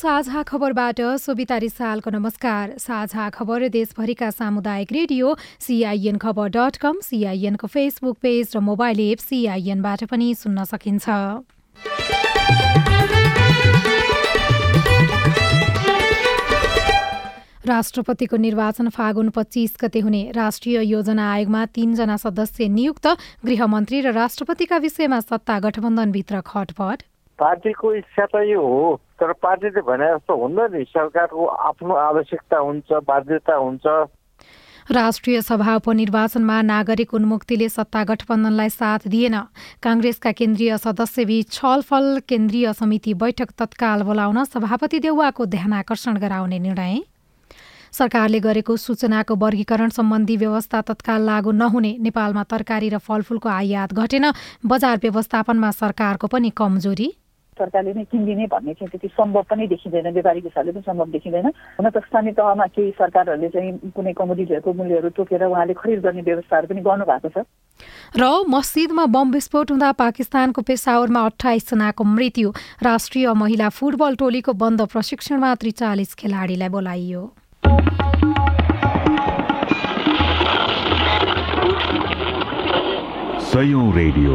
साझा खबरबाट सोभिता रिसालको नमस्कार। साझा खबर देशभरिका सामुदायिक radio CIN Khabar dot com सिआइएनको Facebook page र मोबाइल एप सिआइएनबाट पनि सुन्न सकिन्छ। राष्ट्रपतिको निर्वाचन फागुन पच्चिस गते हुने राष्ट्रिय योजना आयोगमा तीनजना सदस्य नियुक्त गृहमन्त्री र राष्ट्रपतिका विषयमा सत्ता गठबन्धनभित्र खटपट। पार्टीको इच्छा त यो हो तर पार्टीले भने जस्तो हुँदैन नि सरकारको आफ्नो आवश्यकता हुन्छ बाध्यता हुन्छ। राष्ट्रिय सभा उपनिर्वाचनमा नागरिक उन्मुक्तिले सत्ता गठबन्धनलाई साथ दिएन। काङ्ग्रेसका केन्द्रीय सदस्यबीच छलफल केन्द्रीय समिति बैठक तत्काल बोलाउन सभापति देउवाको ध्यान आकर्षण गराउने निर्णय। सरकारले गरेको सूचनाको वर्गीकरण सम्बन्धी व्यवस्था तत्काल लागू नहुने नेपालमा तरकारी र फलफुलको आयात घटेन बजार व्यवस्थापनमा सरकारको पनि कमजोरी। सरकारले नै किनिदिने भन्ने चाहिँ त्यति सम्भव पनि देखिँदैन। व्यापारिक हिसाबले पनि सम्भव देखिँदैन। हुन त स्थानीय तहमा केही सरकारहरूले चाहिँ कुनै कमोडिटीहरूको मूल्यहरू तोकेर उहाँले खरिद गर्ने व्यवस्थाहरू पनि गर्नुभएको छ। र मस्जिदमा बम विस्फोट हुँदा पाकिस्तानको पेसावरमा अठाइसजनाको मृत्यु। राष्ट्रिय महिला फुटबल टोलीको बन्द प्रशिक्षणमा त्रिचालिस खेलाडीलाई बोलाइयो। सयौं रेडियो।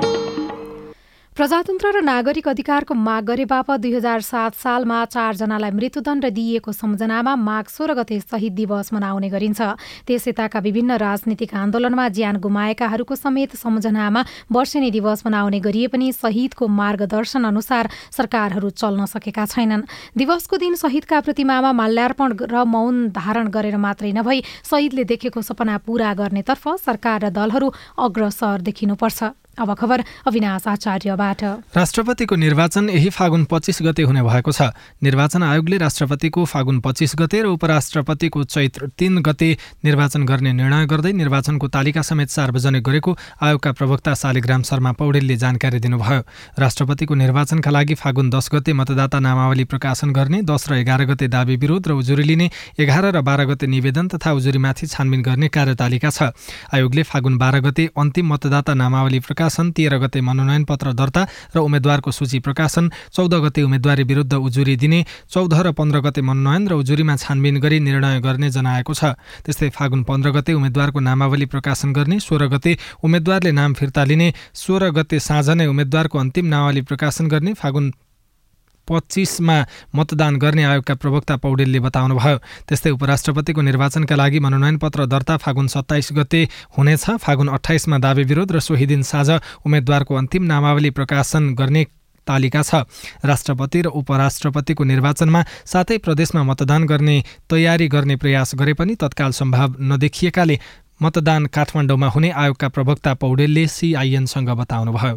प्रजातन्त्र र नागरिक अधिकारको माग गरे बापत दुई हजार सात सालमा चारजनालाई मृत्युदण्ड दिइएको सम्झनामा माघ सोह्र गते शहीद दिवस मनाउने गरिन्छ। त्यस यताका विभिन्न राजनीतिक आन्दोलनमा ज्यान गुमाएकाहरूको समेत सम्झनामा वर्षेनी दिवस मनाउने गरिए पनि शहीदको मार्गदर्शन अनुसार सरकारहरू चल्न सकेका छैनन्। दिवसको दिन शहीदका प्रतिमामा माल्यार्पण र मौन धारण गरेर मात्रै नभई शहीदले देखेको सपना पूरा गर्नेतर्फ सरकार र दलहरू अग्रसर देखिनुपर्छ। अब खबर अविनाश आचार्यबाट। राष्ट्रपतिको निर्वाचन यही फागुन पच्चिस गते हुने भएको छ। निर्वाचन आयोगले राष्ट्रपतिको फागुन पच्चिस गते र उपराष्ट्रपतिको चैत्र तीन गते निर्वाचन गर्ने निर्णय गर्दै निर्वाचनको तालिका समेत सार्वजनिक गरेको आयोगका प्रवक्ता शालिग्राम शर्मा पौडेलले जानकारी दिनुभयो। राष्ट्रपतिको निर्वाचनका लागि फागुन दस गते मतदाता नामावली प्रकाशन गर्ने दस र एघार गते दावी विरोध र उजुरी लिने एघार र बाह्र गते निवेदन तथा उजुरीमाथि छानबिन गर्ने कार्यतालिका छ। आयोगले फागुन बाह्र गते अन्तिम मतदाता नामावली प्रकाशन तेह्र गते मनोनयन पत्र दर्ता र उम्मेद्वारको सूची प्रकाशन चौध गते उम्मेद्वारी विरुद्ध उजुरी दिने चौध र पन्ध्र गते मनोनयन र उजुरीमा छानबिन गरी निर्णय गर्ने जनाएको छ। त्यस्तै फागुन पन्ध्र गते उम्मेद्वारको नामावली प्रकाशन गर्ने सोह्र गते उम्मेद्वारले नाम फिर्ता लिने सोह्र गते साँझ नै उम्मेद्वारको अन्तिम नामावली प्रकाशन गर्ने फागुन पच्चिसमा मतदान गर्ने आयोगका प्रवक्ता पौडेलले बताउनुभयो। त्यस्तै उपराष्ट्रपतिको निर्वाचनका लागि मनोनयन पत्र दर्ता फागुन सत्ताइस गते हुनेछ। फागुन अठाइसमा दावी विरोध र सोही दिन साँझ उम्मेद्वारको अन्तिम नामावली प्रकाशन गर्ने तालिका छ। राष्ट्रपति र उपराष्ट्रपतिको निर्वाचनमा सातै प्रदेशमा मतदान गर्ने तयारी गर्ने प्रयास गरे पनि तत्काल सम्भाव नदेखिएकाले मतदान काठमाडौँमा हुने आयोगका प्रवक्ता पौडेलले सिआइएनसँग बताउनुभयो।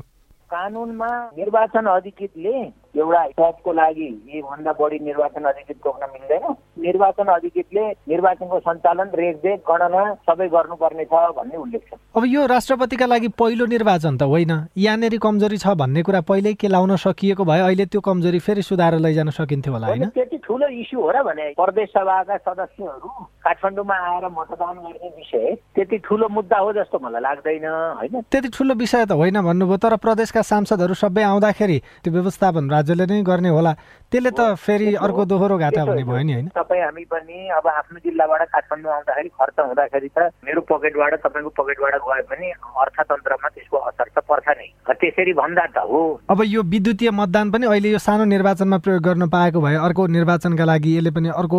कानुनमा निर्वाचन अधिकृतले एउटा पदको लागि योभन्दा बढी निर्वाचन अधिकृत तोक्न मिल्दैन। निर्वाचन अधिकृतले निर्वाचनको सञ्चालन रेखदेख गणना सबै गर्नुपर्ने छ भन्ने उल्लेख छ। अब यो राष्ट्रपतिका लागि पहिलो निर्वाचन त होइन। यहाँनिर कमजोरी छ भन्ने कुरा पहिल्यै के लाउन सकिएको भए अहिले त्यो कमजोरी फेरि सुधारेर लैजान सकिन्थ्यो होला होइन? त्यति ठुलो इस्यु हो र भने प्रदेश सभाका सदस्यहरू काठमाडौँमा आएर मतदान गर्ने विषय त्यति ठुलो मुद्दा हो जस्तो मलाई लाग्दैन होइन? त्यति ठुलो विषय त होइन भन्नुभयो तर प्रदेशका सांसदहरू सबै आउँदाखेरि त्यो व्यवस्थापन राज्यले नै गर्ने होला। त्यसले त फेरि अर्को दोहोरो घाटा हुने भयो नि होइन? तपाईँ हामी पनि अब आफ्नो जिल्लाबाट काठमाडौँ आउँदाखेरि खर्च हुँदाखेरि त मेरो पकेटबाट तपाईँको पकेटबाट गए पनि अर्थतन्त्रमा त्यसको असर त पर्छ नै। त्यसरी भन्दा त हो। अब यो विद्युतीय मतदान पनि अहिले यो सानो निर्वाचनमा प्रयोग गर्न पाएको भए अर्को निर्वाचनका लागि यसले पनि अर्को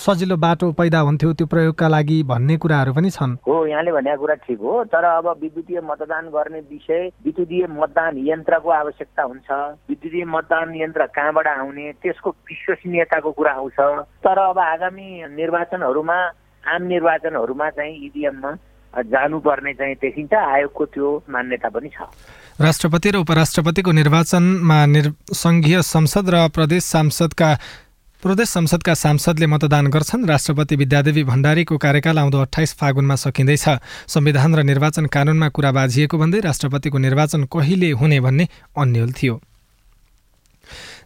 सजिलो बाटो पैदा हुन्थ्यो त्यो प्रयोगका लागि भन्ने कुराहरू पनि छन्। हो यहाँले भनेको कुरा ठिक हो तर अब विद्युतीय मतदान गर्ने विषय विद्युतीय मतदान यन्त्रको आवश्यकता हुन्छ। विद्युतीय मतदान यन्त्र कहाँबाट आउने? त्यसको विश्वसनीयताको कुरा आउँछ। तर अब आगामी निर्वाचनहरूमा आम निर्वाचनहरूमा चाहिँ इभिएममा जानुपर्ने चाहिँ देखिन्छ आयोगको त्यो मान्यता पनि छ। राष्ट्रपति र उपराष्ट्रपतिको निर्वाचनमा निर् सङ्घीय संसद र प्रदेश सांसदका प्रदेश संसदका सांसदले मतदान गर्छन्। राष्ट्रपति विद्यादेवी भण्डारीको कार्यकाल आउँदो अठाइस फागुनमा सकिँदैछ। संविधान र निर्वाचन कानुनमा कुरा बाझिएको भन्दै राष्ट्रपतिको निर्वाचन कहिले हुने भन्ने अन्यल थियो।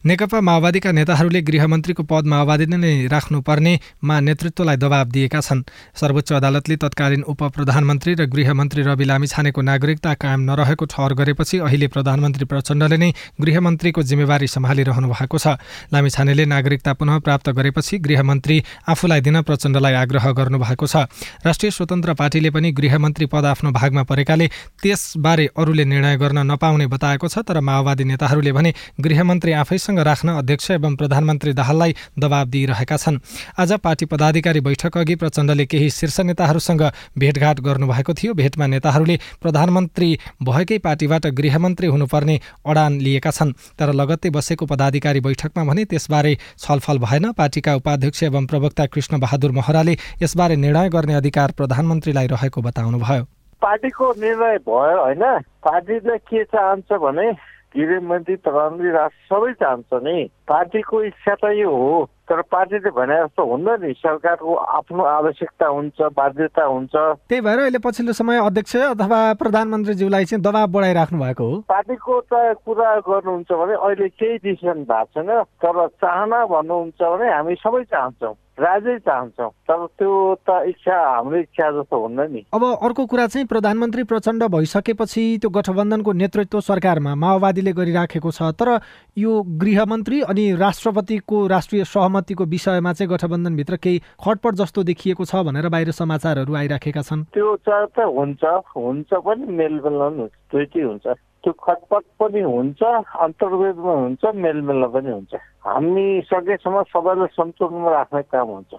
नेकपा माओवादीका नेताहरूले गृहमन्त्रीको पद माओवादीले नै राख्नुपर्नेमा नेतृत्वलाई दबाब दिएका छन्। सर्वोच्च अदालतले तत्कालीन उप प्रधानमन्त्री र गृहमन्त्री रवि लामिछानेको नागरिकता कायम नरहेको ठहर गरेपछि अहिले प्रधानमन्त्री प्रचण्डले नै गृहमन्त्रीको जिम्मेवारी सम्हालिरहनु भएको छ। लामिछानेले नागरिकता पुनः प्राप्त गरेपछि गृहमन्त्री आफूलाई दिन प्रचण्डलाई आग्रह गर्नुभएको छ। राष्ट्रिय स्वतन्त्र पार्टीले पनि गृहमन्त्री पद आफ्नो भागमा परेकाले त्यसबारे अरूले निर्णय गर्न नपाउने बताएको छ तर माओवादी नेताहरूले भने गृहमन्त्री आफैसँग राख्न अध्यक्ष एवं प्रधानमन्त्री दाहाललाई दबाब दिइरहेका छन्। आज पार्टी पदाधिकारी बैठक अघि प्रचण्डले केही शीर्ष नेताहरूसँग भेटघाट गर्नुभएको थियो। भेटमा नेताहरूले प्रधानमन्त्री भएकै पार्टीबाट गृहमन्त्री हुनुपर्ने अडान लिएका छन्। तर लगत्तै बसेको पदाधिकारी बैठकमा भने त्यसबारे छलफल भएन। पार्टीका उपाध्यक्ष एवं प्रवक्ता कृष्ण बहादुर महराले यसबारे निर्णय गर्ने अधिकार प्रधानमन्त्रीलाई रहेको बताउनुभयो। पार्टीको निर्णय भयो होइन? पार्टीले के चाहन्छ भने गृहमन्त्री प्रधानमन्त्री राष्ट्र सबै चाहन्छ नि। पार्टीको इच्छा त यो हो तर पार्टीले भने जस्तो हुन्न नि। सरकारको आफ्नो आवश्यकता हुन्छ बाध्यता हुन्छ। त्यही भएर अहिले पछिल्लो समय अध्यक्ष अथवा प्रधानमन्त्रीज्यूलाई चाहिँ दबाब बढाइराख्नु भएको हो। पार्टीको त कुरा गर्नुहुन्छ भने अहिले केही डिसिसन भएको छैन तर चाहना भन्नुहुन्छ भने हामी सबै चाहन्छौँ। राजै चाहन्छौँ। तर त्यो त इच्छा हाम्रो इच्छा जस्तो हुन्न नि। अब अर्को कुरा चाहिँ प्रधानमन्त्री प्रचण्ड भइसकेपछि त्यो गठबन्धनको नेतृत्व सरकारमा माओवादीले गरिराखेको छ। तर यो गृहमन्त्री अनि राष्ट्रपतिको राष्ट्रिय सहमतिको विषयमा चाहिँ गठबन्धनभित्र केही खटपट जस्तो देखिएको छ भनेर बाहिर समाचारहरू आइराखेका छन्। त्यो त हुन्छ। हुन्छ पनि मेलमिलन हुन्छ दुइटै हुन्छ। त्यो खटपट पनि हुन्छ अन्तर्वेदमा हुन्छ मेलमेलमा पनि हुन्छ। हामी सकेसम्म सबैलाई सन्तुलनमा राख्ने काम हुन्छ।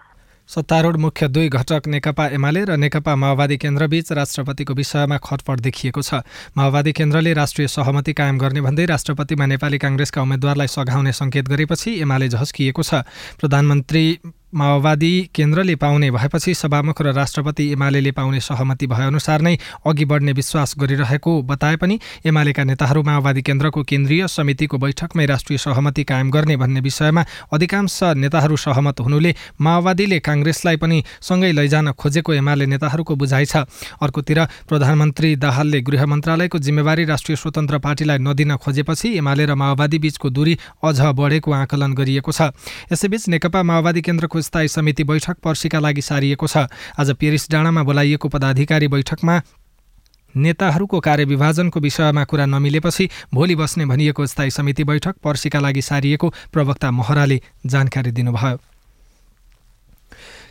सत्तारूढ मुख्य दुई घटक नेकपा एमाले र नेकपा माओवादी केन्द्रबीच राष्ट्रपतिको विषयमा खटपट देखिएको छ। माओवादी केन्द्रले राष्ट्रिय सहमति कायम गर्ने भन्दै राष्ट्रपतिमा नेपाली काङ्ग्रेसका उम्मेद्वारलाई सघाउने सङ्केत गरेपछि एमाले झस्किएको छ। प्रधानमन्त्री माओवादी केन्द्रले पाउने भएपछि सभामुख र राष्ट्रपति एमाले पाउने सहमति भएअनुसार नै अघि बढ्ने विश्वास गरिरहेको बताए पनि एमालेका नेताहरू माओवादी केन्द्रको केन्द्रीय समितिको बैठकमै राष्ट्रिय सहमति कायम गर्ने भन्ने विषयमा अधिकांश नेताहरू सहमत हुनुले माओवादीले काङ्ग्रेसलाई पनि सँगै लैजान खोजेको एमाले नेताहरूको बुझाइ छ। अर्कोतिर प्रधानमन्त्री दाहालले गृह मन्त्रालयको जिम्मेवारी राष्ट्रिय स्वतन्त्र पार्टीलाई नदिन खोजेपछि एमाले र माओवादी बीचको दूरी अझ बढेको आकलन गरिएको छ। यसैबीच नेकपा माओवादी केन्द्रको स्थायी समिति बैठक पर्सीका लागि सारिएको छ। आज पेरिस डाँडामा बोलाइएको पदाधिकारी बैठकमा नेताहरूको कार्यविभाजनको विषयमा कुरा नमिलेपछि भोलि बस्ने भनिएको स्थायी समिति बैठक पर्सीका लागि सारिएको प्रवक्ता महराले जानकारी दिनुभयो।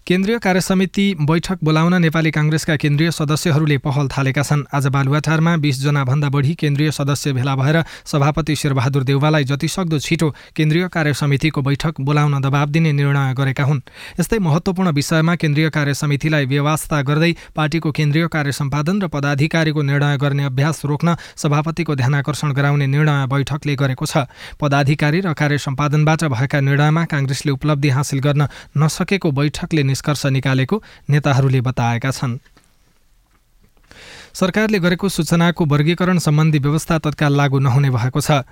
केन्द्रीय कार्यसमिति बैठक बोलाउन नेपाली काङ्ग्रेसका केन्द्रीय सदस्यहरूले पहल थालेका छन्। आज बालुवाटारमा भन्दा बढी केन्द्रीय सदस्य भेला भएर सभापति शेरबहादुर देउवालाई जतिसक्दो छिटो केन्द्रीय कार्यसमितिको बैठक बोलाउन दबाब दिने निर्णय गरेका हुन्। यस्तै महत्त्वपूर्ण विषयमा केन्द्रीय कार्यसमितिलाई व्यवस्था गर्दै पार्टीको केन्द्रीय कार्य सम्पादन र पदाधिकारीको निर्णय गर्ने अभ्यास रोक्न सभापतिको ध्यानकर्षण गराउने निर्णय बैठकले गरेको छ। पदाधिकारी र कार्य सम्पादनबाट भएका निर्णयमा काङ्ग्रेसले उपलब्धि हासिल गर्न नसकेको बैठकले निष्कर्ष निकालेको नेताहरूले बताएका छन्। सरकारले गरेको सूचनाको वर्गीकरण सम्बन्धी व्यवस्था तत्काल लागू नहुने भएको छ।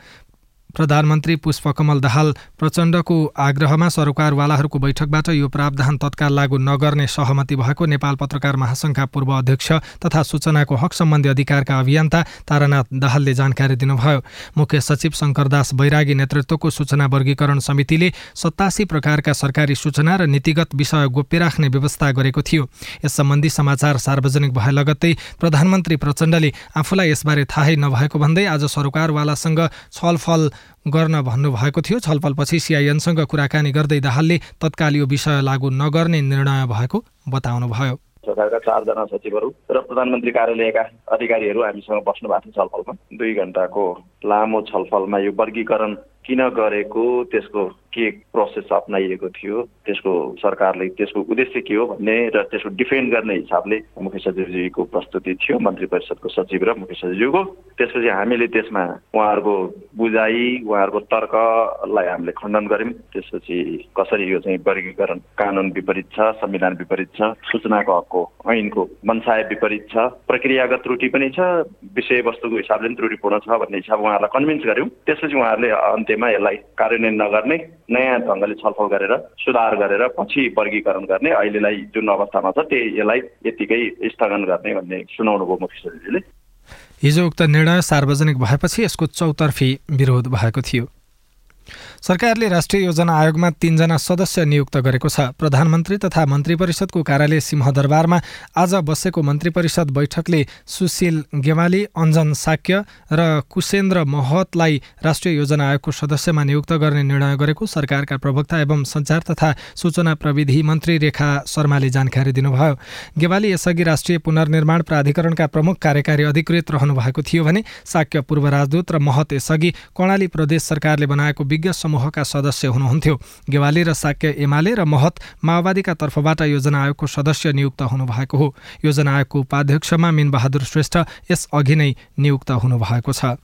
प्रधानमन्त्री पुष्पकमल दाहाल प्रचण्डको आग्रहमा सरोकारवालाहरूको बैठकबाट यो प्रावधान तत्काल लागू नगर्ने सहमति भएको नेपाल पत्रकार महासङ्घका पूर्व अध्यक्ष तथा सूचनाको हक सम्बन्धी अधिकारका अभियन्ता तारानाथ दाहालले जानकारी दिनुभयो। मुख्य सचिव शङ्करदास बैरागी नेतृत्वको सूचना वर्गीकरण समितिले सतासी प्रकारका सरकारी सूचना र नीतिगत विषय गोप्य राख्ने व्यवस्था गरेको थियो। यस सम्बन्धी समाचार सार्वजनिक भए लगत्तै प्रधानमन्त्री प्रचण्डले आफूलाई यसबारे थाहै नभएको भन्दै आज सरोकारवालासँग छलफल गर्न भन्नुभएको थियो। छलफलपछि सिआइएनसँग कुराकानी गर्दै दाहालले तत्काल यो विषय लागू नगर्ने निर्णय भएको बताउनुभयो। सरकारका चारजना सचिवहरू र प्रधानमन्त्री कार्यालयका अधिकारीहरू हामीसँग बस्नु भएको थियो छलफलमा। दुई घन्टाको लामो छलफलमा यो वर्गीकरण किन गरेको त्यसको के प्रोसेस अप्नाइएको थियो त्यसको सरकारले त्यसको उद्देश्य के हो भन्ने र त्यसको डिफेन्ड गर्ने हिसाबले मुख्य सचिवजीको प्रस्तुति थियो मन्त्री परिषदको सचिव र मुख्य सचिवको त्यसपछि हामीले त्यसमा उहाँहरूको बुझाइ उहाँहरूको तर्कलाई हामीले खण्डन गऱ्यौँ। त्यसपछि कसरी यो चाहिँ वर्गीकरण कानुन विपरीत छ संविधान विपरीत छ सूचनाको हकको ऐनको मनसाय विपरीत छ प्रक्रियागत त्रुटि पनि छ विषयवस्तुको हिसाबले पनि त्रुटिपूर्ण छ भन्ने हिसाब उहाँहरूलाई कन्भिन्स गऱ्यौँ। त्यसपछि उहाँहरूले अन्त्यमा यसलाई कार्यान्वयन नगर्ने नयाँ ढङ्गले छलफल गरेर सुधार गरेर पछि वर्गीकरण गर्ने अहिलेलाई जुन अवस्थामा छ त्यही यसलाई यतिकै स्थगन गर्ने भन्ने सुनाउनु भयो मुख्य सचिवले हिजो उक्त निर्णय सार्वजनिक भएपछि यसको चौतर्फी विरोध भएको थियो। सरकारले राष्ट्रिय योजना आयोगमा तीनजना सदस्य नियुक्त गरेको छ। प्रधानमन्त्री तथा मन्त्री परिषदको कार्यालय सिंहदरबारमा आज बसेको मन्त्री परिषद बैठकले सुशील गेवाली अञ्जन साक्य र कुशेन्द्र महतलाई राष्ट्रिय योजना आयोगको सदस्यमा नियुक्त गर्ने निर्णय गरेको सरकारका प्रवक्ता एवं सञ्चार तथा सूचना प्रविधि मन्त्री रेखा शर्माले जानकारी दिनुभयो। गेवाली यसअघि राष्ट्रिय पुनर्निर्माण प्राधिकरणका प्रमुख कार्यकारी अधिकृत रहनु भएको थियो भने साक्य पूर्व राजदूत र महत यसअघि कर्णाली प्रदेश सरकारले बनाएको विज्ञ समूहका सदस्य हुनुहुन्थ्यो। गेवाली र साक्य एमाले र महत माओवादीका तर्फबाट योजना आयोगको सदस्य नियुक्त हुनुभएको हो। योजना आयोगको उपाध्यक्षमा मिनबहादुर श्रेष्ठ यसअघि नै नियुक्त हुनुभएको छ।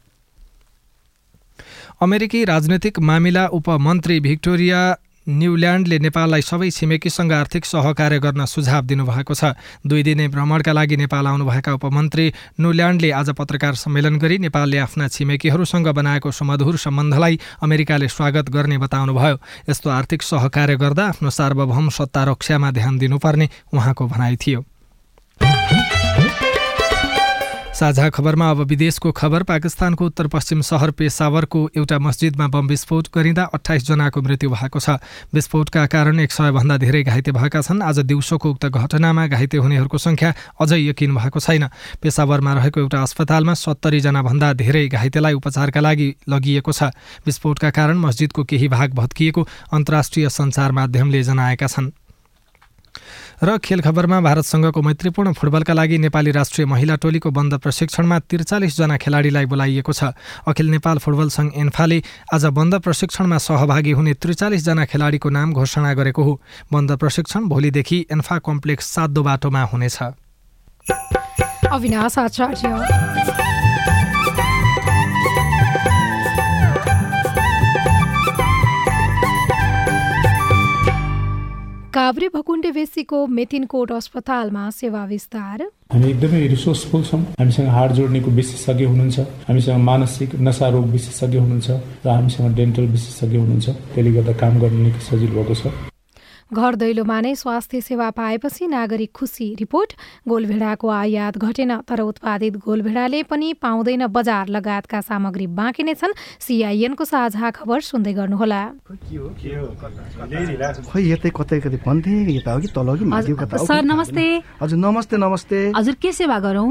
अमेरिकी राजनैतिक मामिला उपमन्त्री भिक्टोरिया न्युल्यान्डले नेपाललाई सबै छिमेकीसँग आर्थिक सहकार्य गर्न सुझाव दिनुभएको छ। दुई दिने भ्रमणका लागि नेपाल आउनुभएका उपमन्त्री न्युल्यान्डले आज पत्रकार सम्मेलन गरी नेपालले आफ्ना छिमेकीहरूसँग बनाएको सुमधुर सम्बन्धलाई अमेरिकाले स्वागत गर्ने बताउनुभयो। यस्तो आर्थिक सहकार्य गर्दा आफ्नो सार्वभौम सत्ता रक्षामा ध्यान दिनुपर्ने उहाँको भनाइ थियो। साझा खबरमा अब विदेशको खबर पाकिस्तानको उत्तर पश्चिम सहर पेसावरको एउटा मस्जिदमा बम विस्फोट गरिँदा अठाइसजनाको मृत्यु भएको छ। विस्फोटका कारण एक सयभन्दा धेरै घाइते भएका छन्। आज दिउँसोको उक्त घटनामा घाइते हुनेहरूको सङ्ख्या अझै यकिन भएको छैन। पेसावरमा रहेको एउटा अस्पतालमा सत्तरीजनाभन्दा धेरै घाइतेलाई उपचारका लागि लगिएको छ। विस्फोटका कारण मस्जिदको केही भाग भत्किएको अन्तर्राष्ट्रिय सञ्चार माध्यमले जनाएका छन्। र खेल खबरमा भारतसँगको मैत्रीपूर्ण फुटबलका लागि नेपाली राष्ट्रिय महिला टोलीको बन्द प्रशिक्षणमा त्रिचालिसजना खेलाडीलाई बोलाइएको छ। अखिल नेपाल फुटबल सङ्घ एन्फाले आज बन्द प्रशिक्षणमा सहभागी हुने त्रिचालिसजना खेलाडीको नाम घोषणा गरेको हो। बन्द प्रशिक्षण भोलिदेखि एन्फा कम्प्लेक्स सातो बाटोमा हुनेछ। काभ्रे भकुण्डे बेसीको मेथिनकोट अस्पतालमा सेवा विस्तार। हामी एकदमै रिसोर्सफुल छौँ। हामीसँग हाड जोड्नेको विशेषज्ञ हुनुहुन्छ। हामीसँग मानसिक नशा रोग विशेषज्ञ हुनुहुन्छ र हामीसँग डेन्टल विशेषज्ञ हुनुहुन्छ। त्यसले गर्दा काम गर्न निकै सजिलो भएको छ। घर दैलोमा नै स्वास्थ्य सेवा पाएपछि नागरिक खुसी रिपोर्ट। गोलभेडाको आयात घटेन तर उत्पादित गोलभेडाले पनि पाउँदैन बजार लगायतका सामग्री बाँकी नै छन्। सिआइएनको साझा खबर सुन्दै गर्नुहोला। सर नमस्ते। हजुर नमस्ते नमस्ते। हजुर के सेवा गरौँ?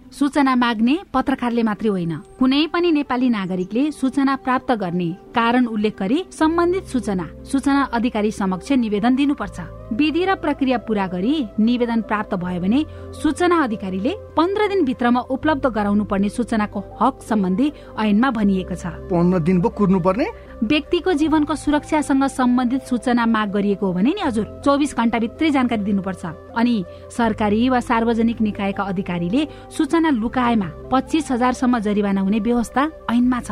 सूचना माग्ने पत्रकारले मात्रै होइन। कुनै पनि नेपाली नागरिकले सूचना प्राप्त गर्ने कारण उल्लेख गरी सम्बन्धित सूचना सूचना अधिकारी समक्ष निवेदन दिनुपर्छ। विधि र प्रक्रिया पूरा गरी निवेदन प्राप्त भयो भने सूचना अधिकारीले पन्ध्र दिनभित्रमा उपलब्ध गराउनु पर्ने सूचनाको हक सम्बन्धी ऐनमा भनिएको छ। पन्ध्र दिन पो कुर्नु पर्ने व्यक्तिको जीवनको सुरक्षासँग सम्बन्धित सूचना माग गरिएको हो भने नि हजुर चौबिस घण्टाभित्रै जानकारी दिनुपर्छ। अनि सरकारी वा सार्वजनिक निकायका अधिकारीले सूचना लुकाएमा पच्चिस हजारसम्म जरिवाना हुने व्यवस्था ऐनमा छ।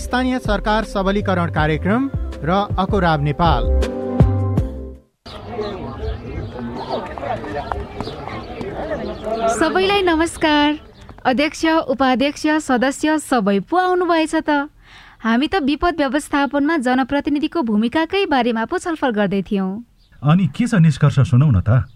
स्थानीय सरकार सबलीकरण कार्यक्रम र अकोराब नेपाल। सबैलाई नमस्कार। अध्यक्ष उपाध्यक्ष सदस्य सबै पो आउनुभएछ त। हामी त विपद व्यवस्थापनमा जनप्रतिनिधिको भूमिकाकै बारेमा पो छलफल गर्दै थियौँ। अनि के छ निष्कर्ष सुनौ न त?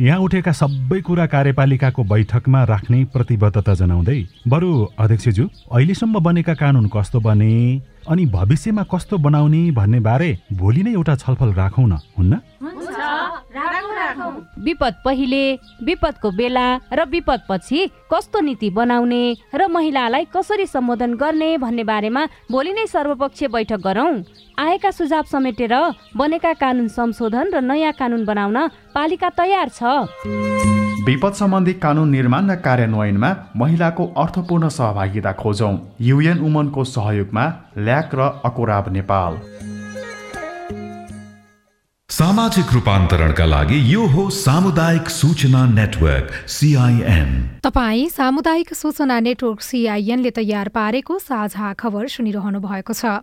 यहाँ उठेका सबै कुरा कार्यपालिकाको बैठकमा राख्ने प्रतिबद्धता जनाउँदै बरु अध्यक्षज्यू अहिलेसम्म बनेका कानुन कस्तो बने? अनि भविष्यमा कस्तो बनाउने भन्ने बारे भोलि नै एउटा छलफल राखौँ न हुन्न? विपद पहिले विपदको बेला र विपद पछि कस्तो नीति बनाउने र महिलालाई कसरी सम्बोधन गर्ने भन्ने बारेमा भोलि नै सर्वपक्षीय बैठक गरौँ। आएका सुझाव समेटेर बनेका कानुन संशोधन र नयाँ कानुन बनाउन पालिका तयार छ। विपद सम्बन्धी कानुन निर्माण र कार्यान्वयनमा महिलाको अर्थपूर्ण सहभागिता खोजौँ। युएन उमनको सहयोगमा ल्याक र अकोराब नेपाल। सामाजिक रूपान्तरणका लागि यो हो सामुदायिक सूचना नेटवर्क सिआइएन तपाईँ सामुदायिक सूचना नेटवर्क सिआइएनले तयार पारेको साझा खबर सुनिरहनु भएको छ।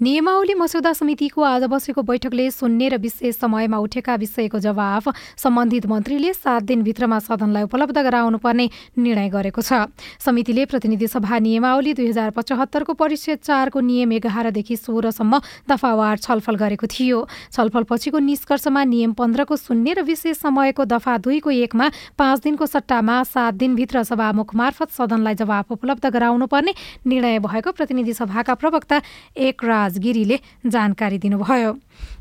नियमावली मस्यौदा समितिको आज बसेको बैठकले शून्य र विशेष समयमा उठेका विषयको जवाफ सम्बन्धित मन्त्रीले सात दिनभित्रमा सदनलाई उपलब्ध गराउनुपर्ने निर्णय गरेको छ। समितिले प्रतिनिधि सभा नियमावली दुई हजार पचहत्तरको परिषद चारको नियम एघारदेखि सोह्रसम्म दफावार छलफल गरेको थियो। छलफल पछिको निष्कर्षमा नियम पन्ध्रको शून्य र विशेष समयको दफा दुईको एकमा पाँच दिनको सट्टामा सात दिनभित्र सभामुख मार्फत सदनलाई जवाफ उपलब्ध गराउनुपर्ने निर्णय भएको प्रतिनिधि सभाका प्रवक्ता एक राजगिरीले जानकारी दिनुभयो।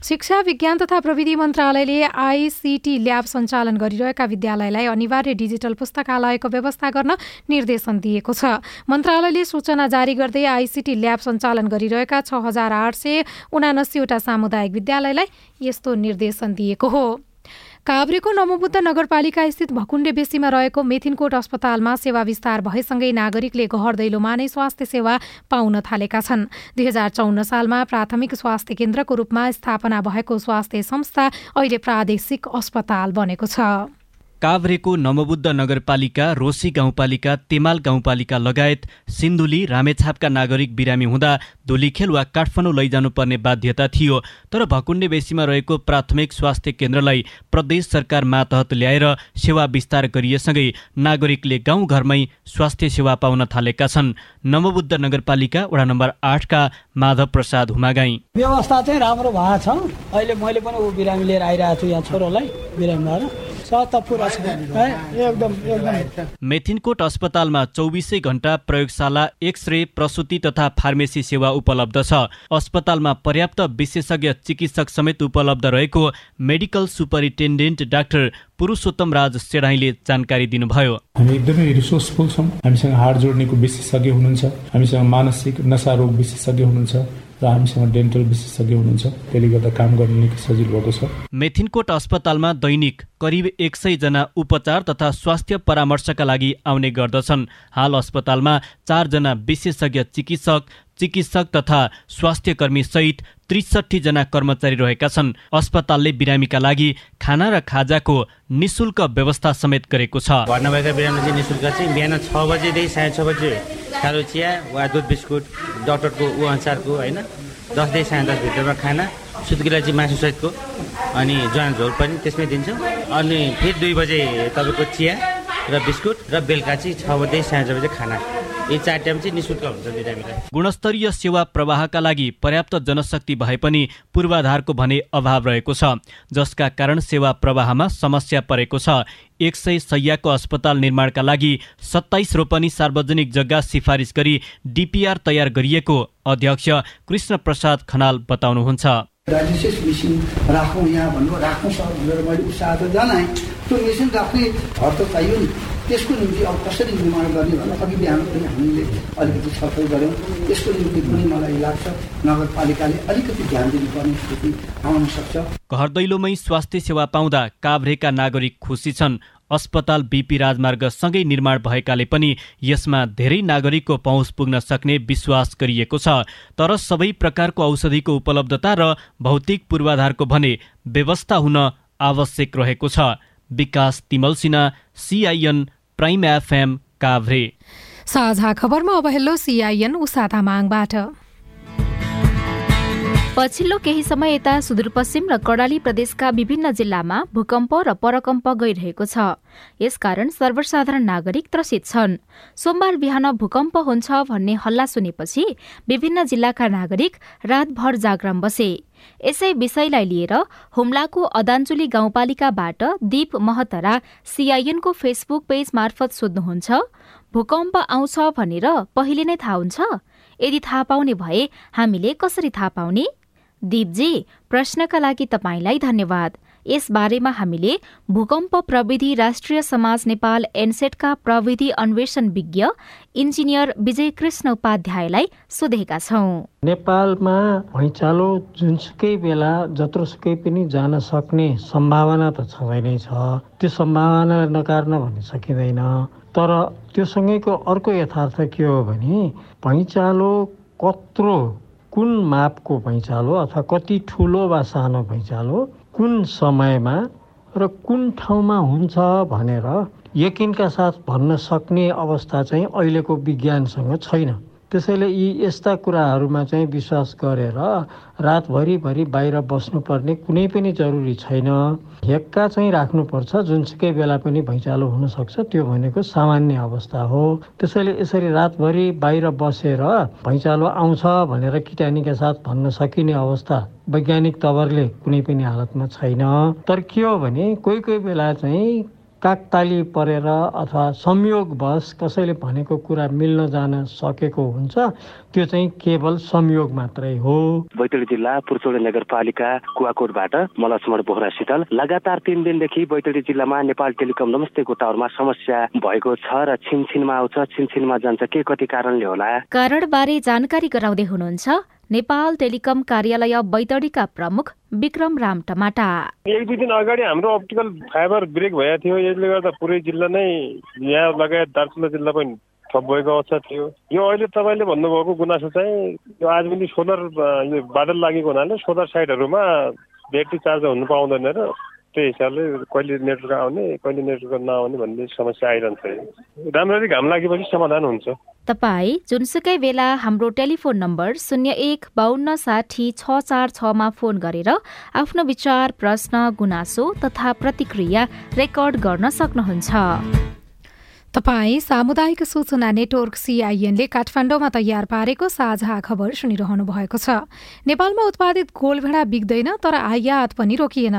शिक्षा विज्ञान तथा प्रविधि मन्त्रालयले आइसिटी ल्याब सञ्चालन गरिरहेका विद्यालयलाई अनिवार्य डिजिटल पुस्तकालयको व्यवस्था गर्न निर्देशन दिएको छ। मन्त्रालयले सूचना जारी गर्दै आइसिटी ल्याब सञ्चालन गरिरहेका छ हजार आठ सय उनासीवटा सामुदायिक विद्यालयलाई यस्तो निर्देशन दिएको हो। काभ्रेको नमोबुद्ध नगरपालिका स्थित भकुण्डे बेसीमा रहेको मेथिनकोट अस्पतालमा सेवा विस्तार भएसँगै नागरिकले घर दैलोमा नै स्वास्थ्य सेवा पाउन थालेका छन्। दुई हजार चौन्न सालमा प्राथमिक स्वास्थ्य केन्द्रको रूपमा स्थापना भएको स्वास्थ्य संस्था अहिले प्रादेशिक अस्पताल बनेको छ। काभ्रेको नवबुद्ध नगरपालिका रोसी गाउँपालिका तेमाल गाउँपालिका लगायत सिन्धुली रामेछापका नागरिक बिरामी हुँदा धुलीखेल वा काठमाडौँ लैजानुपर्ने बाध्यता थियो। तर भकुण्डे बेसीमा रहेको प्राथमिक स्वास्थ्य केन्द्रलाई प्रदेश सरकार मातहत ल्याएर सेवा विस्तार गरिएसँगै नागरिकले गाउँघरमै स्वास्थ्य सेवा पाउन थालेका छन्। नवबुद्ध नगरपालिका वडा नम्बर आठका माधव प्रसाद हुमागाई। व्यवस्था चाहिँ राम्रो भएको छ। अहिले मैले पनि ऊ बिरामी लिएर आइरहेको छु यहाँ छोरोलाई बिरामी भएर मेथिनकोट अस्पतालमा चौबिसै घण्टा प्रयोगशाला एक्सरे प्रसुति तथा फार्मेसी सेवा उपलब्ध छ। अस्पतालमा पर्याप्त विशेषज्ञ चिकित्सक समेत उपलब्ध रहेको medical superintendent doctor Purushottam Raj सेडाईले जानकारी दिनुभयो। हामी एकदमै रिसोर्सफुल छौँ। हामीसँग हाड जोड्नेको विशेषज्ञ हुनुहुन्छ। हामीसँग मानसिक नसा रोग विशेषज्ञ हुनुहुन्छ। र हामीसँग डेन्टल विशेषज्ञ हुनुहुन्छ। त्यसले गर्दा काम गर्न निकै सजिलो भएको छ। मेथिनकोट अस्पतालमा दैनिक करिब एक सयजना उपचार तथा स्वास्थ्य परामर्शका लागि आउने गर्दछन्। हाल अस्पतालमा चारजना विशेषज्ञ चिकित्सक चिकित्सक तथा स्वास्थ्य कर्मी सहित त्रिसठीजना कर्मचारी रहेका छन्। अस्पतालले बिरामीका लागि खाना र खाजाको निशुल्क व्यवस्था समेत गरेको छ। भर्ना भएका बिरामी चाहिँ निशुल्क चाहिँ बिहान छ बजेदेखि साढे छ बजे खालो चिया वा दुध बिस्कुट डक्टरको ऊ अनुसारको होइन? दसदेखि साढे दसभित्रमा खाना। सुत्केला चाहिँ मासुसहितको अनि ज्वान झोल पनि त्यसमै दिन्छौँ। अनि फेरि दुई बजे तपाईँको चिया र बिस्कुट र बेलुका चाहिँ छ बजे साढे छ बजे खाना। यी चार टाइम चाहिँ निशुल्क हुन्छ बिरामीलाई गुणस्तरीय सेवा प्रवाहका लागि पर्याप्त जनशक्ति भए पनि पूर्वाधारको भने अभाव रहेको छ जसका कारण सेवा प्रवाहमा समस्या परेको छ। एक सय सयको अस्पताल निर्माणका लागि सत्ताइस रोपनी सार्वजनिक जग्गा सिफारिस गरी डिपिआर तयार गरिएको अध्यक्ष कृष्ण प्रसाद खनाल बताउनुहुन्छ। डायलिसिस मेसिन राखौँ यहाँ भन्नु राख्नु छ भनेर मैले उत्साह त जनाएँ। त्यो मेसिन राख्ने घर त चाहियो नि। त्यसको निम्ति अब कसरी निर्माण गर्ने भनेर अघि बिहान पनि हामीले अलिकति छलफल गऱ्यौँ। त्यसको निम्ति पनि मलाई लाग्छ नगरपालिकाले अलिकति ध्यान दिनुपर्ने स्थिति आउन सक्छ। घर दैलोमै स्वास्थ्य सेवा पाउँदा काभ्रेका नागरिक खुसी छन्। अस्पताल बिपी राजमार्ग सँगै निर्माण भएकाले पनि यसमा धेरै नागरिकको पहुँच पुग्न सक्ने विश्वास गरिएको छ। तर सबै प्रकारको औषधिको उपलब्धता र भौतिक पूर्वाधारको भने व्यवस्था हुन आवश्यक रहेको छ। Bikas Timal Sinha CIN prime FM Kavre साझा खबरमा अब हेलो सिआइएन उषा तामाङबाट। पछिल्लो केही समय यता सुदूरपश्चिम र कडाली प्रदेशका विभिन्न जिल्लामा भूकम्प र परकम्प गइरहेको छ। यसकारण सर्वसाधारण नागरिक त्रसित छन्। सोमबार बिहान भूकम्प हुन्छ भन्ने हल्ला सुनेपछि विभिन्न जिल्लाका नागरिक रातभर जागराम बसे। यसै विषयलाई लिएर हुम्लाको अदाञ्चुली गाउँपालिकाबाट दीप महतरा सीआईएनको फेसबुक पेज मार्फत सोध्नुहुन्छ भूकम्प आउँछ भनेर पहिले नै थाहा हुन्छ? यदि थाहा पाउने भए हामीले कसरी थाहा पाउने? दीपजी प्रश्नका लागि तपाईँलाई धन्यवाद। यस बारेमा हामीले भूकम्प प्रविधि राष्ट्रिय समाज नेपाल एनसेटका प्रविधि अन्वेषण विज्ञ इन्जिनियर विजय कृष्ण उपाध्यायलाई सोधेका छौँ। नेपालमा भैँचालो जुनसुकै बेला जत्रोसुकै पनि जान सक्ने सम्भावना त छँदै नै छ। त्यो सम्भावना नकार्न भन्न सकिँदैन। तर त्यो सँगैको अर्को यथार्थ के हो भने भैँचालो कत्रो कुन मापको भैँचालो अथवा कति ठुलो वा सानो भैँचालो कुन समयमा र कुन ठाउँमा हुन्छ भनेर यकिनका साथ भन्न सक्ने अवस्था चाहिँ अहिलेको विज्ञानसँग छैन। त्यसैले यी यस्ता कुराहरूमा चाहिँ विश्वास गरेर रातभरिभरि बाहिर बस्नुपर्ने कुनै पनि जरुरी छैन। हेक्का चाहिँ राख्नुपर्छ जुनसुकै बेला पनि भैँचालो हुनसक्छ त्यो भनेको सामान्य अवस्था हो। त्यसैले यसरी रातभरि बाहिर बसेर भैँचालो आउँछ भनेर किटानीका साथ भन्न सकिने अवस्था वैज्ञानिक तवरले कुनै पनि हालतमा छैन। तर के हो भने कोही कोही बेला चाहिँ काकताली परेर अथवा संयोगवश कसैले भनेको कुरा मिल्न जान सकेको हुन्छ त्यो चाहिँ केवल संयोग मात्रै हो। बैतडी जिल्ला पुर्चौडी नगरपालिका कुवाकोटबाट म लक्ष्मण बोहरा शीतल। लगातार तिन दिनदेखि बैतडी जिल्लामा नेपाल टेलिकम नमस्तेको टावरमा समस्या भएको छ र छिनछिनमा आउँछ छिनछिनमा जान्छ। के कति कारणले होला? कारणबारे जानकारी गराउँदै हुनुहुन्छ नेपाल टेलिकम कार्यालय बैतडीका प्रमुख विक्रम राम टमाटा। एक दुई दिन अगाडि हाम्रो अप्टिकल फाइबर ब्रेक भएको थियो। यसले गर्दा पुरै जिल्ला नै यहाँ लगायत दार्चुला जिल्ला पनि ठप भएको अवस्था थियो। यो अहिले तपाईँले भन्नुभएको गुनासो चाहिँ यो आज पनि सोलर यो बादल लागेको हुनाले सोलर साइडहरूमा ब्याट्री चार्ज हुनु पाउँदैन र त्यही हिसाबले कहिले नेटवर्क आउने कहिले नेटवर्क नआउने भन्ने समस्या आइरहन्छ राम्ररी घाम लागेपछि समाधान हुन्छ। तपाईँ जुनसुकै बेला हाम्रो टेलिफोन नम्बर शून्य एक बाहन्न साठी छ चार छमा फोन गरेर आफ्नो विचार प्रश्न गुनासो तथा प्रतिक्रिया रेकर्ड गर्न सक्नुहुन्छ। तपाई सामुदायिक सूचना नेटवर्क सिआइएनले काठमाडौँमा तयार पारेको साझा खबर सुनिरहनु भएको छ। नेपालमा उत्पादित गोलभेडा बिग्दैन तर आयात पनि रोकिएन।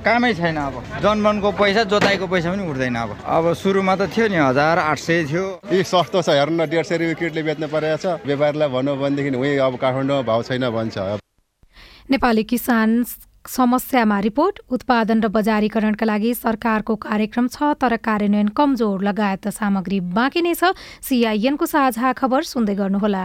कामै छैन अब। जनमनको पैसा जोताइको पैसा पनि उठ्दैन अब। अब सुरुमा त थियो नि हजार आठ सय थियो। यी सस्तो छ हेर्नु न डेढ सय रुपियाँ किटले बेच्नु परेको छ। व्यापारीलाई भन्नु भनेदेखि उहीँ अब काठमाडौँमा भाउ छैन भन्छ। नेपाली किसान समस्यामा रिपोर्ट उत्पादन र बजारीकरणका लागि सरकारको कार्यक्रम छ तर कार्यान्वयन कमजोर लगायत सामग्री बाँकी नै छ। सिआइएनको साझा खबर सुन्दै गर्नुहोला।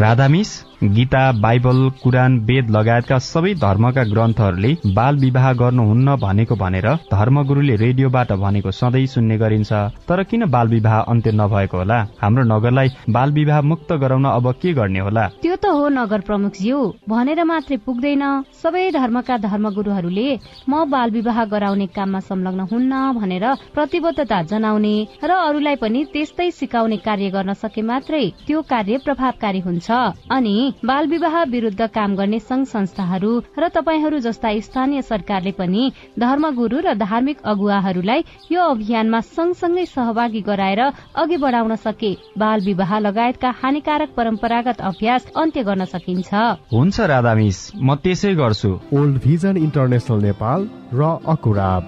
राधामिस गीता बाइबल कुरान वेद लगायतका सबै धर्मका ग्रन्थहरूले बाल विवाह गर्नुहुन्न भनेको भनेर धर्मगुरुले रेडियोबाट भनेको सधैँ सुन्ने गरिन्छ। तर किन बाल विवाह अन्त्य नभएको होला? हाम्रो नगरलाई बाल विवाह मुक्त गराउन अब के गर्ने होला? त्यो त हो नगर प्रमुख ज्यू भनेर मात्रै पुग्दैन। सबै धर्मका धर्मगुरुहरूले म बाल विवाह गराउने काममा संलग्न हुन्न भनेर प्रतिबद्धता जनाउने र अरूलाई पनि त्यस्तै सिकाउने कार्य गर्न सके मात्रै त्यो कार्य प्रभावकारी हुन्छ। अनि बाल विवाह विरूद्ध काम गर्ने संघ संस्थाहरू र तपाईँहरू जस्ता स्थानीय सरकारले पनि धर्मगुरू र धार्मिक अगुवाहरूलाई यो अभियानमा सँगसँगै सहभागी गराएर अघि बढाउन सके। बाल विवाह लगायतका हानिकारक परम्परागत अभ्यास अन्त्य गर्न सकिन्छ? हुन्छ राधामिस म त्यसै गर्छु। ओल्ड भिजन इन्टरनेसनल नेपाल र अकुराब।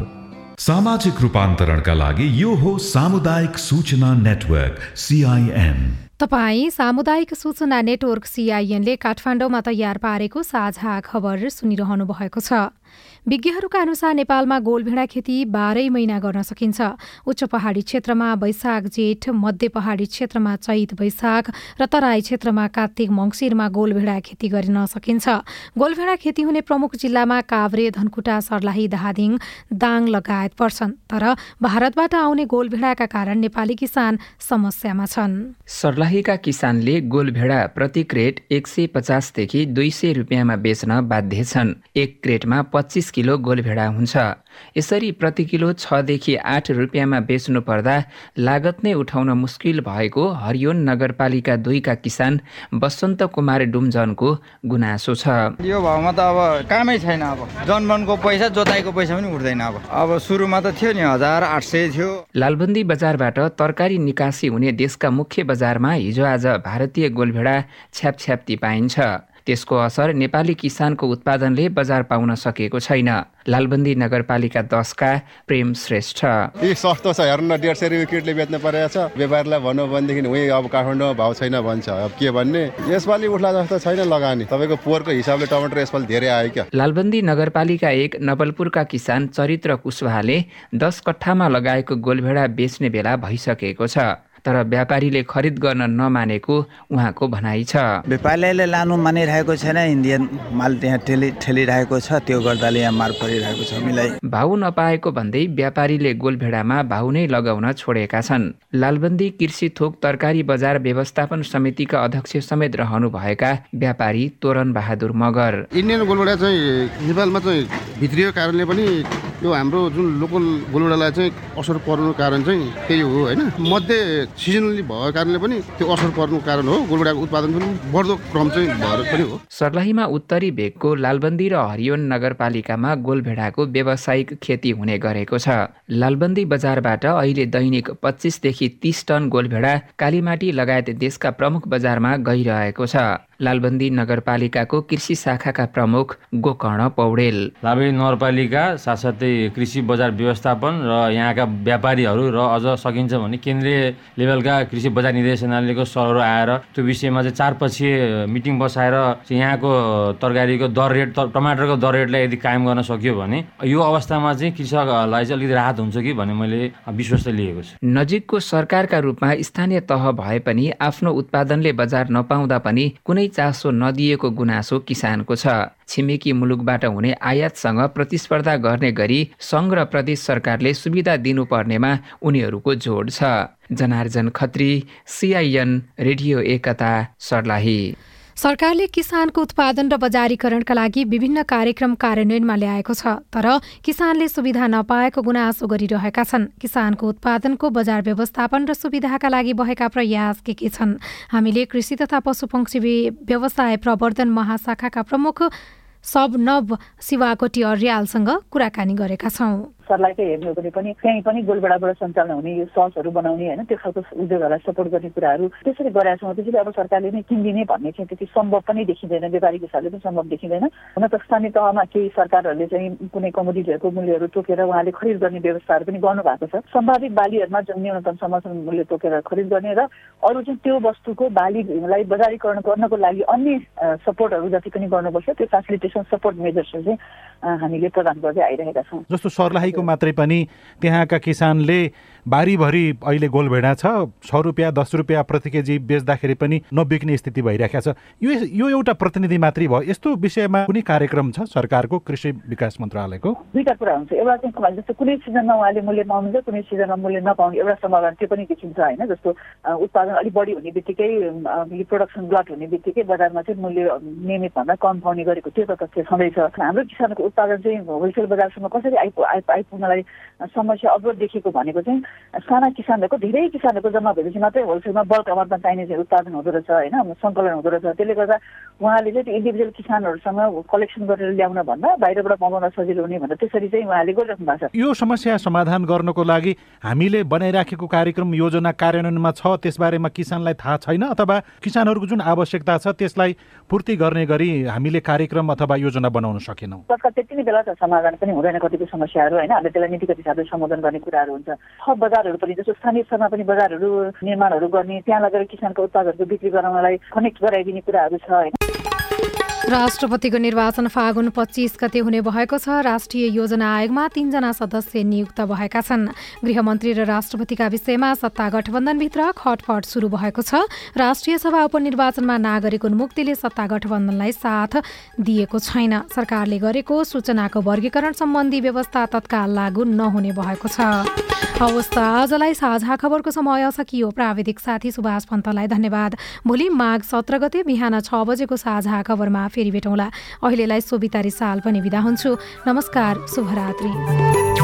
सामाजिक रूपान्तरणका लागि यो हो सामुदायिक सूचना नेटवर्क सिआइएन तपाई सामुदायिक सूचना नेटवर्क सिआइएनले काठमाडौँमा तयार पारेको साझा खबर सुनिरहनु भएको छ। विज्ञहरूका अनुसार नेपालमा गोलभेडा खेती बाह्रै महिना गर्न सकिन्छ। उच्च पहाडी क्षेत्रमा वैशाख जेठ मध्य पहाडी क्षेत्रमा चैत वैशाख र तराई क्षेत्रमा कार्तिक मङ्सिरमा गोलभेडा खेती गर्न सकिन्छ। गोलभेडा खेती हुने प्रमुख जिल्लामा काभ्रे धनकुटा सर्लाही धादिङ दाङ लगायत पर्छन्। तर भारतबाट आउने गोलभेडाका कारण नेपाली किसान समस्यामा छन्। सर्लाहीका किसानले गोलभेडा प्रति क्रेट एक सय पचासदेखि दुई सय रुपियाँमा बेच्न बाध्य छन्। एक क्रेटमा पच्चिस किलो गोलभेडा हुन्छ। यसरी प्रति किलो छदेखि आठ रुपियाँमा बेच्नु पर्दा लागत नै उठाउन मुस्किल भएको हरियोन नगरपालिका दुईका किसान बसन्त कुमार डुम्जनको गुनासो छ। यो भाउमा त अब कामै छैन अब। जनमनको पैसा जोताइको पैसा पनि उठ्दैन अब। अब सुरुमा त थियो नि हजार आठ सय थियो। लालबन्दी बजारबाट तरकारी निकासी हुने देशका मुख्य बजारमा हिजो आज भारतीय गोलभेडा छ्यापछ्याप्ती पाइन्छ। त्यसको असर नेपाली किसानको उत्पादनले बजार पाउन सकेको छैन। लालबन्दी नगरपालिका दसका प्रेम श्रेष्ठ। यी सस्तो छ हेर्नु डेढ सय रुपियाँ किटले बेच्नु परेको छ। व्यापारीलाई भन्नु भनेदेखि उहीँ अब काठमाडौँमा भाउ छैन भन्छ। अब के भन्ने? यसपालि उठ्ला जस्तो छैन लगानी। तपाईँको पोहोरको हिसाबले टमाटर यसपालि धेरै आयो क्या? लालबन्दी नगरपालिका एक नवलपुरका किसान चरित्र कुशवाहाले दस कट्ठामा लगाएको गोलभेडा बेच्ने बेला भइसकेको छ। तर व्यापारीले खरिद गर्न नमानेको उहाँको भनाइ छ। व्यापारीले लानु मानिरहेको छैन इन्डियन माल त्यहाँ ठेली ठेलिरहेको छ त्यो गर्दाले यहाँ मार परिरहेको छ हामीलाई। भाउ नपाएको भन्दै व्यापारीले गोलभेडामा भाउ नै लगाउन छोडेका छन्। लालबन्दी कृषि थोक तरकारी बजार व्यवस्थापन समितिका अध्यक्ष समेत रहनु भएका व्यापारी तोरन बहादुर मगर। इन्डियन गोलभेडा चाहिँ नेपालमा चाहिँ भित्रियो कारणले पनि यो हाम्रो जुन लोकल गोलभेडालाई चाहिँ असर पर्नु कारण चाहिँ त्यही हो होइन? मध्ये सिजनली भएको कारणले पनि त्यो असर पर्नु कारण हो। गोलभेडाको उत्पादन पनि बढ्दो क्रम चाहिँ भएर पनि हो। सर्लाहीमा उत्तरी भेगको लालबन्दी र हरियोन नगरपालिकामा गोलभेडाको व्यावसायिक खेती हुने गरेको छ। लालबन्दी बजारबाट अहिले दैनिक पच्चिसदेखि तिस टन गोलभेडा कालीमाटी लगायत देशका प्रमुख बजारमा गइरहेको छ। लालबन्दी नगरपालिकाको कृषि शाखाका प्रमुख गोकर्ण पौडेल। लाभे नगरपालिका साथसाथै कृषि बजार व्यवस्थापन र यहाँका व्यापारीहरू र अझ सकिन्छ भने केन्द्रीय लेभलका कृषि बजार निर्देशनालयको सरहरू आएर त्यो विषयमा चाहिँ चारपक्षीय मिटिङ बसाएर यहाँको तरकारीको दर रेट टमाटरको दर रेटलाई यदि कायम गर्न सकियो भने यो अवस्थामा चाहिँ कृषकलाई चाहिँ अलिकति राहत हुन्छ कि भन्ने मैले विश्वास लिएको छु। नजिकको सरकारका रूपमा स्थानीय तह भए पनि आफ्नो उत्पादनले बजार नपाउँदा पनि कुनै चासो नदिएको गुनासो किसानको छ। छिमेकी मुलुकबाट हुने आयातसँग प्रतिस्पर्धा गर्ने गरी सङ्घ र प्रदेश सरकारले सुविधा दिनुपर्नेमा उनीहरूको जोड छ। Janarjan Khatri CIN radio Ekta Sarlahi. सरकारले किसानको उत्पादन र बजारीकरणका लागि विभिन्न कार्यक्रम कार्यान्वयनमा ल्याएको छ तर किसानले सुविधा नपाएको गुनासो गरिरहेका छन्। किसानको उत्पादनको बजार व्यवस्थापन र सुविधाका लागि भएका प्रयास के के छन्? हामीले कृषि तथा पशुपक्षी व्यवसाय प्रवर्धन महाशाखाका प्रमुख सब नव शिवाकोटी अर्यालसँग कुराकानी गरेका छौँ। सरलाई चाहिँ हेर्नु हो भने पनि त्यहीँ पनि गोलबेडाबाट सञ्चालन हुने यो ससहरू बनाउने होइन त्यो खालको उद्योगहरूलाई सपोर्ट गर्ने कुराहरू त्यसरी गराएको छौँ। त्यसरी अब सरकारले नै किनिदिने भन्ने चाहिँ त्यति सम्भव पनि देखिँदैन। व्यापारिक हिसाबले पनि सम्भव देखिँदैन। हुन त स्थानीय तहमा केही सरकारहरूले चाहिँ कुनै कमोडिटीहरूको मूल्यहरू तोकेर उहाँले खरिद गर्ने व्यवस्थाहरू पनि गर्नुभएको छ। सम्भावित बालीहरूमा जुन न्यूनतम समर्थन मूल्य तोकेर खरिद गर्ने र अरू चाहिँ त्यो वस्तुको बालीलाई बजारीकरण गर्नको लागि अन्य सपोर्टहरू जति पनि गर्नुपर्छ त्यो फेसिलिटेसन सपोर्ट मेजर्सहरू चाहिँ हामीले प्रदान गर्दै आइरहेका छौँ। जस्तो सर्लाहीको मात्रै पनि त्यहाँका किसानले बारीभरि अहिले गोलभेडा छ। छ रुपियाँ दस रुपियाँ प्रति केजी बेच्दाखेरि पनि नबिक्ने स्थिति भइरहेको छ। यो यो एउटा प्रतिनिधि मात्रै भयो। यस्तो विषयमा कुनै कार्यक्रम छ सरकारको कृषि विकास मन्त्रालयको? दुईवटा कुरा हुन्छ। एउटा चाहिँ जस्तो कुनै सिजनमा उहाँले मूल्य पाउनुहुन्छ कुनै सिजनमा मूल्य नपाउने एउटा सम्भावना त्यो पनि देखिन्छ होइन। जस्तो उत्पादन अलिक बढी हुने बित्तिकै प्रोडक्सन ग्लट हुने बित्तिकै बजारमा चाहिँ मूल्य नियमित भन्दा कम पाउने गरेको त्यो त तथ्य छँदैछ। हाम्रो किसानको उत्पादन चाहिँ होलसेल बजारसम्म कसरी आइपु आइपुग्नलाई समस्या अवरोध देखेको भनेको चाहिँ साना किसानहरूको धेरै किसानहरूको जम्मा भएपछि मात्रै होलसेलमा बल्क अमाउन्टमा चाहिने चाहिँ उत्पादन हुँदो रहेछ होइन? सङ्कलन हुँदो रहेछ। त्यसले गर्दा उहाँले चाहिँ त्यो इन्डिभिजुअल किसानहरूसँग कलेक्सन गरेर ल्याउन भन्दा बाहिरबाट मगाउन सजिलो हुने भन्दा त्यसरी चाहिँ उहाँले गरिराख्नु भएको छ। यो समस्या समाधान गर्नको लागि हामीले बनाइराखेको कार्यक्रम योजना कार्यान्वयनमा छ त्यसबारेमा किसानलाई थाहा छैन अथवा किसानहरूको जुन आवश्यकता छ त्यसलाई पूर्ति गर्ने गरी हामीले कार्यक्रम अथवा योजना बनाउन सकेनौँ। सरकार त्यति नै बेला त समाधान पनि हुँदैन कतिपय समस्याहरू होइन? हामीले त्यसलाई नीतिगत हिसाबले सम्बोधन गर्ने कुराहरू हुन्छ। बजारहरू पनि जस्तो स्थानीय स्तरमा पनि बजारहरू निर्माणहरू गर्ने त्यहाँ लगेर किसानको उत्पादहरूको बिक्री गराउनलाई कनेक्ट गराइदिने कुराहरू छ होइन? राष्ट्रपतिको निर्वाचन फागुन पच्चिस गते हुने भएको छ। राष्ट्रिय योजना आयोगमा तीनजना सदस्य नियुक्त भएका छन्। गृहमन्त्री र राष्ट्रपतिका विषयमा सत्ता गठबन्धनभित्र खटपट सुरु भएको छ। राष्ट्रिय सभा उपनिर्वाचनमा नागरिक उन्मुक्तिले सत्ता गठबन्धनलाई साथ दिएको छैन। सरकारले गरेको सूचनाको वर्गीकरण सम्बन्धी व्यवस्था तत्काल लागू नहुने भएको छ। अवस्था आजलाई साझा खबरको समय सकियो। प्राविधिक साथी सुभाष पन्तलाई धन्यवाद। भोलि माघ सत्र गते बिहान छ बजेको साझा खबरमा फेरि भेटौँला। अहिलेलाई सोभिता रिसाल पनि बिदा हुन्छु। नमस्कार शुभरात्री।